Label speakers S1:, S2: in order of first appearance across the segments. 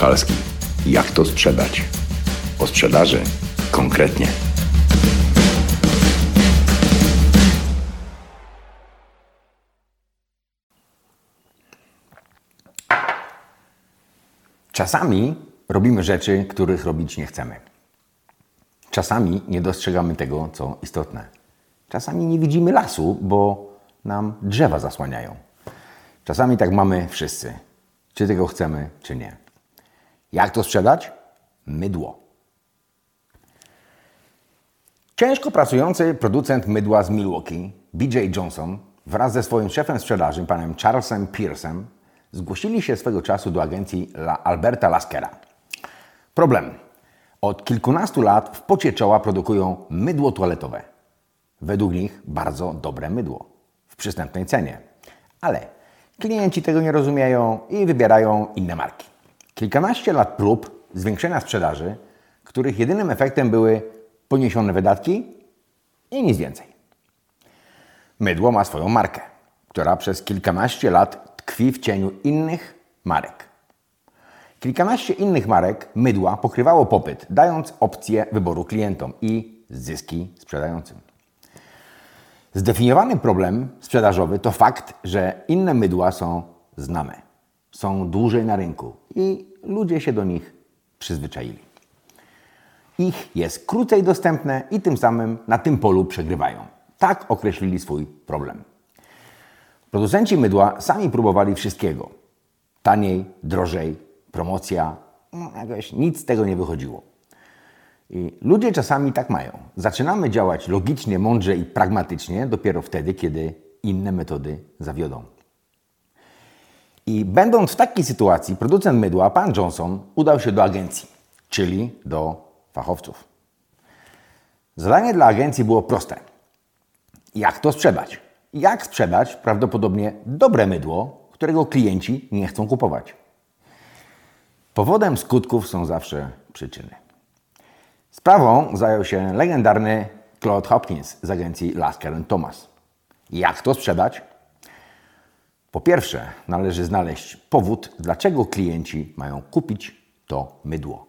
S1: Skalski. Jak to sprzedać? O sprzedaży konkretnie.
S2: Czasami robimy rzeczy, których robić nie chcemy. Czasami nie dostrzegamy tego, co istotne. Czasami nie widzimy lasu, bo nam drzewa zasłaniają. Czasami tak mamy wszyscy, czy tego chcemy, czy nie. Jak to sprzedać? Mydło. Ciężko pracujący producent mydła z Milwaukee, BJ Johnson, wraz ze swoim szefem sprzedaży, panem Charlesem Pearsem, zgłosili się swego czasu do agencji La Alberta Laskera. Problem. Od kilkunastu lat w pocie czoła produkują mydło toaletowe. Według nich bardzo dobre mydło w przystępnej cenie. Ale klienci tego nie rozumieją i wybierają inne marki. Kilkanaście lat prób zwiększenia sprzedaży, których jedynym efektem były poniesione wydatki i nic więcej. Mydło ma swoją markę, która przez kilkanaście lat tkwi w cieniu innych marek. Kilkanaście innych marek mydła pokrywało popyt, dając opcję wyboru klientom i zyski sprzedającym. Zdefiniowany problem sprzedażowy to fakt, że inne mydła są znane, są dłużej na rynku i ludzie się do nich przyzwyczaili. Ich jest krócej dostępne i tym samym na tym polu przegrywają. Tak określili swój problem. Producenci mydła sami próbowali wszystkiego. Taniej, drożej, promocja, no, jakoś nic z tego nie wychodziło. I ludzie czasami tak mają. Zaczynamy działać logicznie, mądrze i pragmatycznie dopiero wtedy, kiedy inne metody zawiodą. I będąc w takiej sytuacji, producent mydła, pan Johnson, udał się do agencji, czyli do fachowców. Zadanie dla agencji było proste. Jak to sprzedać? Jak sprzedać prawdopodobnie dobre mydło, którego klienci nie chcą kupować? Powodem skutków są zawsze przyczyny. Sprawą zajął się legendarny Claude Hopkins z agencji Lasker Thomas. Jak to sprzedać? Po pierwsze, należy znaleźć powód, dlaczego klienci mają kupić to mydło.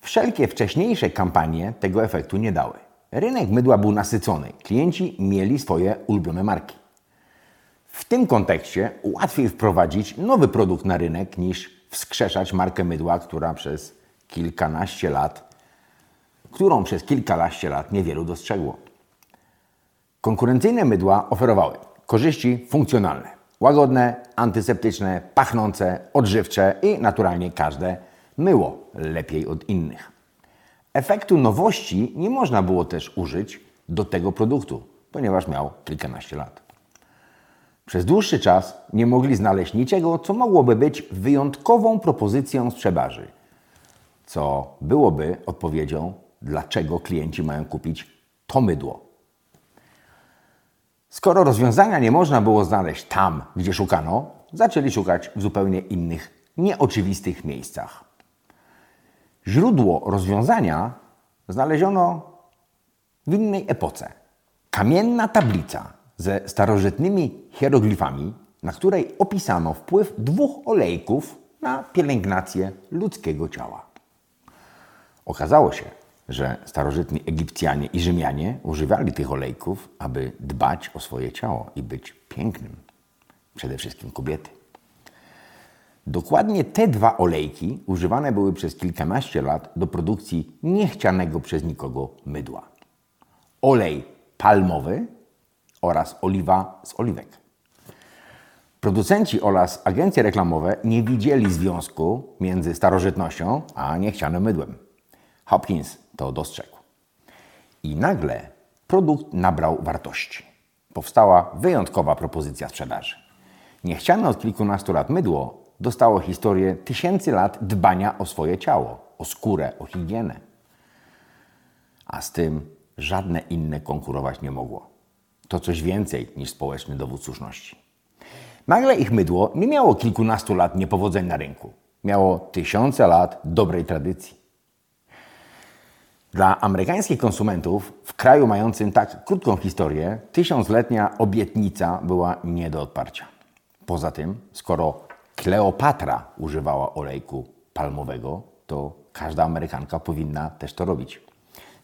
S2: Wszelkie wcześniejsze kampanie tego efektu nie dały. Rynek mydła był nasycony, klienci mieli swoje ulubione marki. W tym kontekście łatwiej wprowadzić nowy produkt na rynek niż wskrzeszać markę mydła, która przez kilkanaście lat, którą przez kilkanaście lat niewielu dostrzegło. Konkurencyjne mydła oferowały korzyści funkcjonalne, łagodne, antyseptyczne, pachnące, odżywcze i naturalnie każde myło lepiej od innych. Efektu nowości nie można było też użyć do tego produktu, ponieważ miał kilkanaście lat. Przez dłuższy czas nie mogli znaleźć niczego, co mogłoby być wyjątkową propozycją sprzedaży, co byłoby odpowiedzią, dlaczego klienci mają kupić to mydło. Skoro rozwiązania nie można było znaleźć tam, gdzie szukano, zaczęli szukać w zupełnie innych, nieoczywistych miejscach. Źródło rozwiązania znaleziono w innej epoce. Kamienna tablica ze starożytnymi hieroglifami, na której opisano wpływ dwóch olejków na pielęgnację ludzkiego ciała. Okazało się, że starożytni Egipcjanie i Rzymianie używali tych olejków, aby dbać o swoje ciało i być pięknym, przede wszystkim kobiety. Dokładnie te dwa olejki używane były przez kilkanaście lat do produkcji niechcianego przez nikogo mydła. Olej palmowy oraz oliwa z oliwek. Producenci oraz agencje reklamowe nie widzieli związku między starożytnością a niechcianym mydłem. Hopkins to dostrzegł. I nagle produkt nabrał wartości. Powstała wyjątkowa propozycja sprzedaży. Niechciane od kilkunastu lat mydło dostało historię tysięcy lat dbania o swoje ciało, o skórę, o higienę. A z tym żadne inne konkurować nie mogło. To coś więcej niż społeczny dowód słuszności. Nagle ich mydło nie miało kilkunastu lat niepowodzeń na rynku. Miało tysiące lat dobrej tradycji. Dla amerykańskich konsumentów w kraju mającym tak krótką historię, tysiącletnia obietnica była nie do odparcia. Poza tym, skoro Kleopatra używała olejku palmowego, to każda Amerykanka powinna też to robić.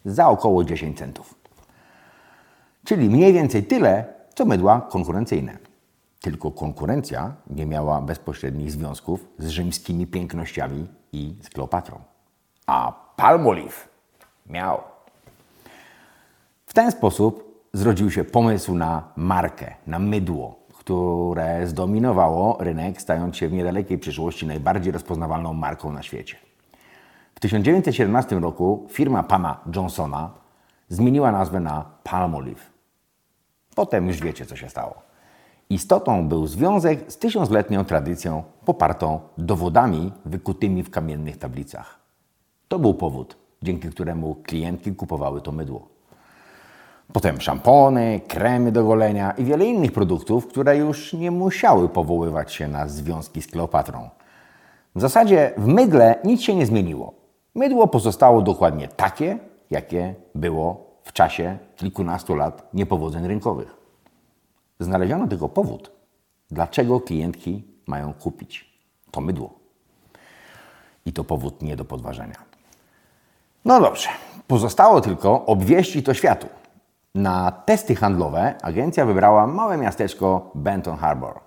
S2: Za około 10 centów. Czyli mniej więcej tyle, co mydła konkurencyjne. Tylko konkurencja nie miała bezpośrednich związków z rzymskimi pięknościami i z Kleopatrą. A Palmolive miał. W ten sposób zrodził się pomysł na markę, na mydło, które zdominowało rynek, stając się w niedalekiej przyszłości najbardziej rozpoznawalną marką na świecie. W 1917 roku firma pana Johnsona zmieniła nazwę na Palmolive. Potem już wiecie, co się stało. Istotą był związek z tysiącletnią tradycją popartą dowodami wykutymi w kamiennych tablicach. To był powód, dzięki któremu klientki kupowały to mydło. Potem szampony, kremy do golenia i wiele innych produktów, które już nie musiały powoływać się na związki z Kleopatrą. W zasadzie w mydle nic się nie zmieniło. Mydło pozostało dokładnie takie, jakie było w czasie kilkunastu lat niepowodzeń rynkowych. Znaleziono tylko powód, dlaczego klientki mają kupić to mydło. I to powód nie do podważenia. No dobrze, pozostało tylko obwieścić to światu. Na testy handlowe agencja wybrała małe miasteczko Benton Harbor.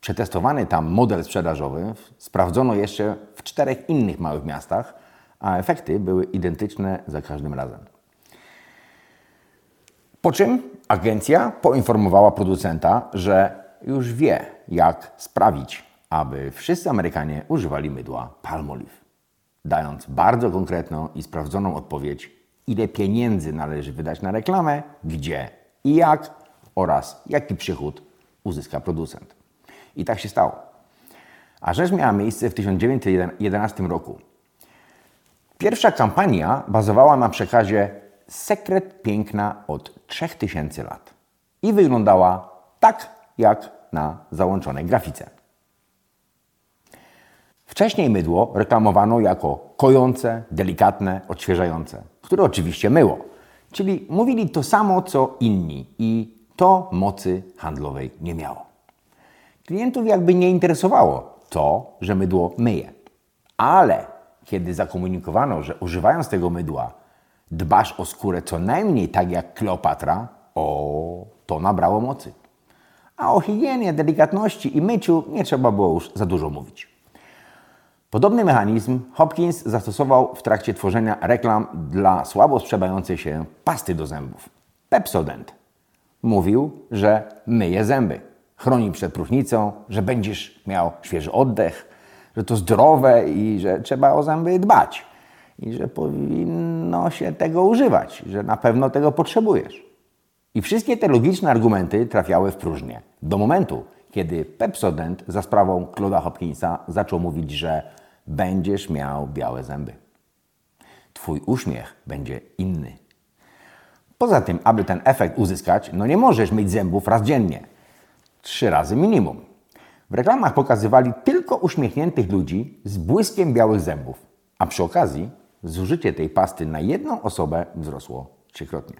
S2: Przetestowany tam model sprzedażowy sprawdzono jeszcze w czterech innych małych miastach, a efekty były identyczne za każdym razem. Po czym agencja poinformowała producenta, że już wie, jak sprawić, aby wszyscy Amerykanie używali mydła Palmolive, dając bardzo konkretną i sprawdzoną odpowiedź, ile pieniędzy należy wydać na reklamę, gdzie i jak oraz jaki przychód uzyska producent. I tak się stało. A rzecz miała miejsce w 1911 roku. Pierwsza kampania bazowała na przekazie Sekret piękna od 3000 lat i wyglądała tak, jak na załączonej grafice. Wcześniej mydło reklamowano jako kojące, delikatne, odświeżające, które oczywiście myło. Czyli mówili to samo co inni i to mocy handlowej nie miało. Klientów jakby nie interesowało to, że mydło myje. Ale kiedy zakomunikowano, że używając tego mydła dbasz o skórę co najmniej tak jak Kleopatra, o, to nabrało mocy. A o higienie, delikatności i myciu nie trzeba było już za dużo mówić. Podobny mechanizm Hopkins zastosował w trakcie tworzenia reklam dla słabo sprzedającej się pasty do zębów. Pepsodent. Mówił, że myje zęby, chroni przed próchnicą, że będziesz miał świeży oddech, że to zdrowe i że trzeba o zęby dbać i że powinno się tego używać, że na pewno tego potrzebujesz. I wszystkie te logiczne argumenty trafiały w próżnię. Do momentu, kiedy Pepsodent za sprawą Claude'a Hopkinsa zaczął mówić, że będziesz miał białe zęby. Twój uśmiech będzie inny. Poza tym, aby ten efekt uzyskać, no nie możesz myć zębów raz dziennie. Trzy razy minimum. W reklamach pokazywali tylko uśmiechniętych ludzi z błyskiem białych zębów, a przy okazji zużycie tej pasty na jedną osobę wzrosło trzykrotnie.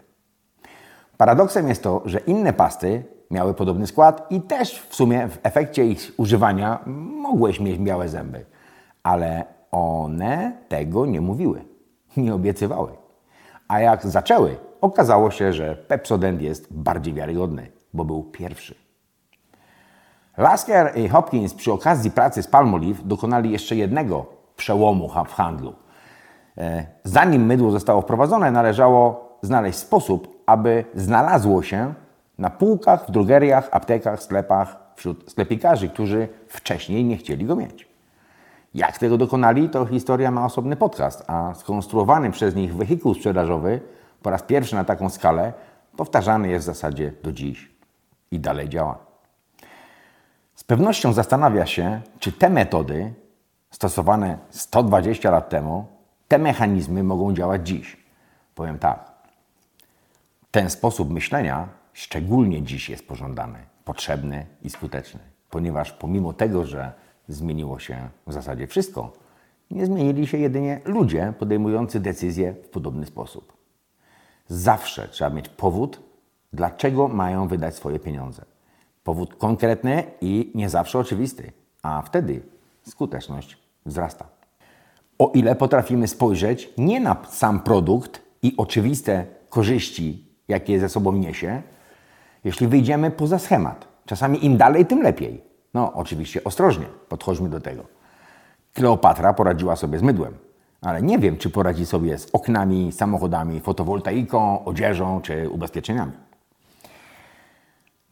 S2: Paradoksem jest to, że inne pasty miały podobny skład i też w sumie w efekcie ich używania mogłeś mieć białe zęby, ale one tego nie mówiły, nie obiecywały. A jak zaczęły, okazało się, że Pepsodent jest bardziej wiarygodny, bo był pierwszy. Lasker i Hopkins przy okazji pracy z Palmolive dokonali jeszcze jednego przełomu w handlu. E, zanim mydło zostało wprowadzone, należało znaleźć sposób, aby znalazło się na półkach, w drogeriach, aptekach, sklepach, wśród sklepikarzy, którzy wcześniej nie chcieli go mieć. Jak tego dokonali, to historia ma osobny podcast, a skonstruowany przez nich wehikuł sprzedażowy po raz pierwszy na taką skalę powtarzany jest w zasadzie do dziś i dalej działa. Z pewnością zastanawia się, czy te metody stosowane 120 lat temu te mechanizmy mogą działać dziś. Powiem tak. Ten sposób myślenia szczególnie dziś jest pożądany, potrzebny i skuteczny, ponieważ pomimo tego, że zmieniło się w zasadzie wszystko, nie zmienili się jedynie ludzie podejmujący decyzje w podobny sposób. Zawsze trzeba mieć powód, dlaczego mają wydać swoje pieniądze. Powód konkretny i nie zawsze oczywisty, a wtedy skuteczność wzrasta. O ile potrafimy spojrzeć nie na sam produkt i oczywiste korzyści, jakie ze sobą niesie, jeśli wyjdziemy poza schemat. Czasami im dalej, tym lepiej. No, oczywiście ostrożnie podchodźmy do tego. Kleopatra poradziła sobie z mydłem, ale nie wiem, czy poradzi sobie z oknami, samochodami, fotowoltaiką, odzieżą czy ubezpieczeniami.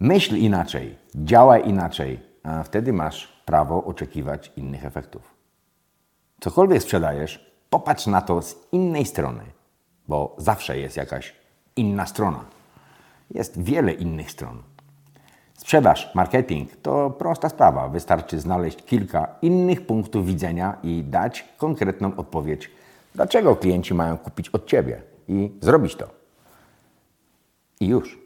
S2: Myśl inaczej, działaj inaczej, a wtedy masz prawo oczekiwać innych efektów. Cokolwiek sprzedajesz, popatrz na to z innej strony, bo zawsze jest jakaś inna strona. Jest wiele innych stron. Sprzedaż, marketing to prosta sprawa. Wystarczy znaleźć kilka innych punktów widzenia i dać konkretną odpowiedź, dlaczego klienci mają kupić od Ciebie i zrobić to. I już.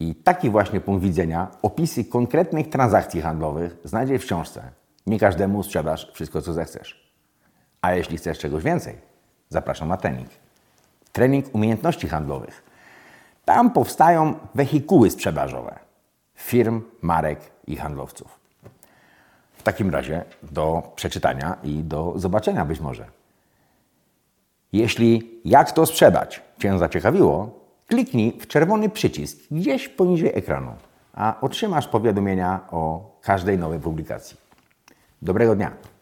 S2: I taki właśnie punkt widzenia, opisy konkretnych transakcji handlowych znajdziesz w książce. Nie każdemu sprzedasz wszystko, co zechcesz. A jeśli chcesz czegoś więcej, zapraszam na trening. Trening umiejętności handlowych. Tam powstają wehikuły sprzedażowe firm, marek i handlowców. W takim razie do przeczytania i do zobaczenia być może. Jeśli jak to sprzedać Cię zaciekawiło, kliknij w czerwony przycisk gdzieś poniżej ekranu, a otrzymasz powiadomienia o każdej nowej publikacji. Dobrego dnia!